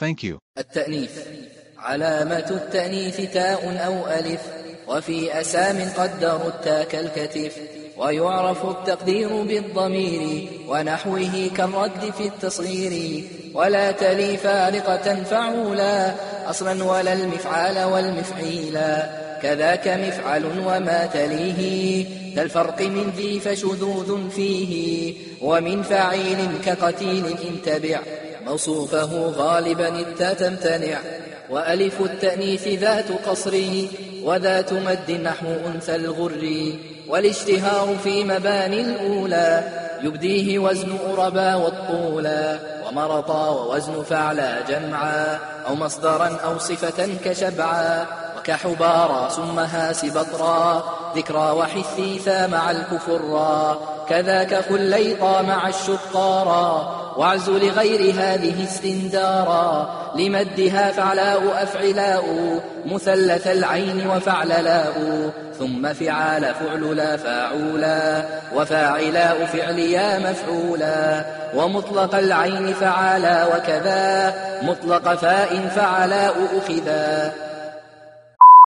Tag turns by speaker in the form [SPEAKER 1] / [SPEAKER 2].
[SPEAKER 1] Thank you.
[SPEAKER 2] التأنيث. علامة التأنيث تاء أو ألف وفي أسام قدروا التاء كالكتف ويعرف التقدير بالضمير ونحوه كالرد في التصغير. ولا تلي فارقة فعولا أصلا ولا المفعال والمفعيلا كذاك مفعل وما تليه كالفرق من ذي فشذوذ فيه. ومن فعيل كقتيل إن تبع. موصوفه غالبا التا تمتنع وألف التأنيث ذات قصر وذات مد نحو أنثى الغر والاشتهار في مباني الأولى يبديه وزن أربا والطولا ومرطا ووزن فعلا جمعا أو مصدرا أو صفة كشبعا وكحبارا سمها سبطرا ذكرى وحثيثا مع الكفرا. كذاك خليطا مع الشقارا واعز لغير هذه استندارا لمدها فعلاء أفعلاء مثلث العين وفعللاء ثم فعال فعللا فاعولا وفاعلاء فعليا مفعولا ومطلق العين فعالا وكذا مطلق فاء فعلاء أخذا.